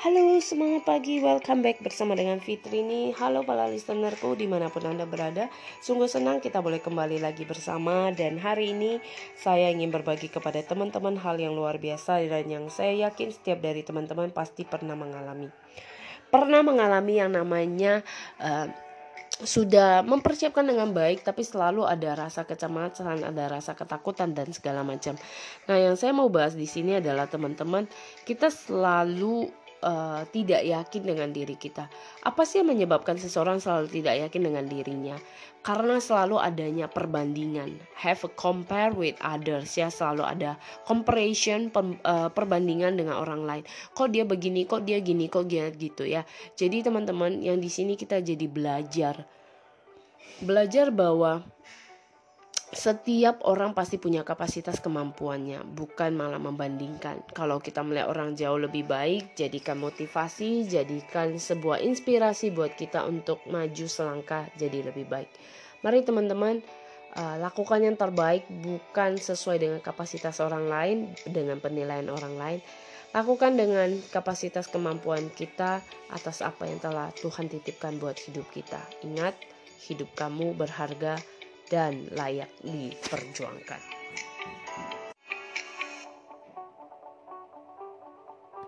Halo semangat pagi. Welcome back bersama dengan Fitri ini. Halo para listenerku di mana pun anda berada. Sungguh senang kita boleh kembali lagi bersama. Dan hari ini saya ingin berbagi kepada teman-teman hal yang luar biasa Dan yang saya yakin setiap dari teman-teman pasti pernah mengalami. Pernah mengalami yang namanya uh, sudah mempersiapkan dengan baik tapi selalu ada rasa kecemasan, ada rasa ketakutan dan segala macam. Nah, yang saya mau bahas di sini adalah teman-teman, kita selalu uh, tidak yakin dengan diri kita. Apa sih yang menyebabkan seseorang selalu tidak yakin dengan dirinya? Karena selalu adanya perbandingan, have a compare with others ya, selalu ada comparison per, uh, perbandingan dengan orang lain. Kok dia begini, kok dia gini, kok dia gitu ya. Jadi teman-teman yang di sini kita jadi belajar. Belajar bahwa setiap orang pasti punya kapasitas kemampuannya, bukan malah membandingkan. Kalau kita melihat orang jauh lebih baik, jadikan motivasi, jadikan sebuah inspirasi buat kita untuk maju selangkah jadi lebih baik. Mari teman-teman, uh, lakukan yang terbaik bukan sesuai dengan kapasitas orang lain, dengan penilaian orang lain. Lakukan dengan kapasitas kemampuan kita atas apa yang telah Tuhan titipkan buat hidup kita. Ingat, hidup kamu berharga dan layak diperjuangkan.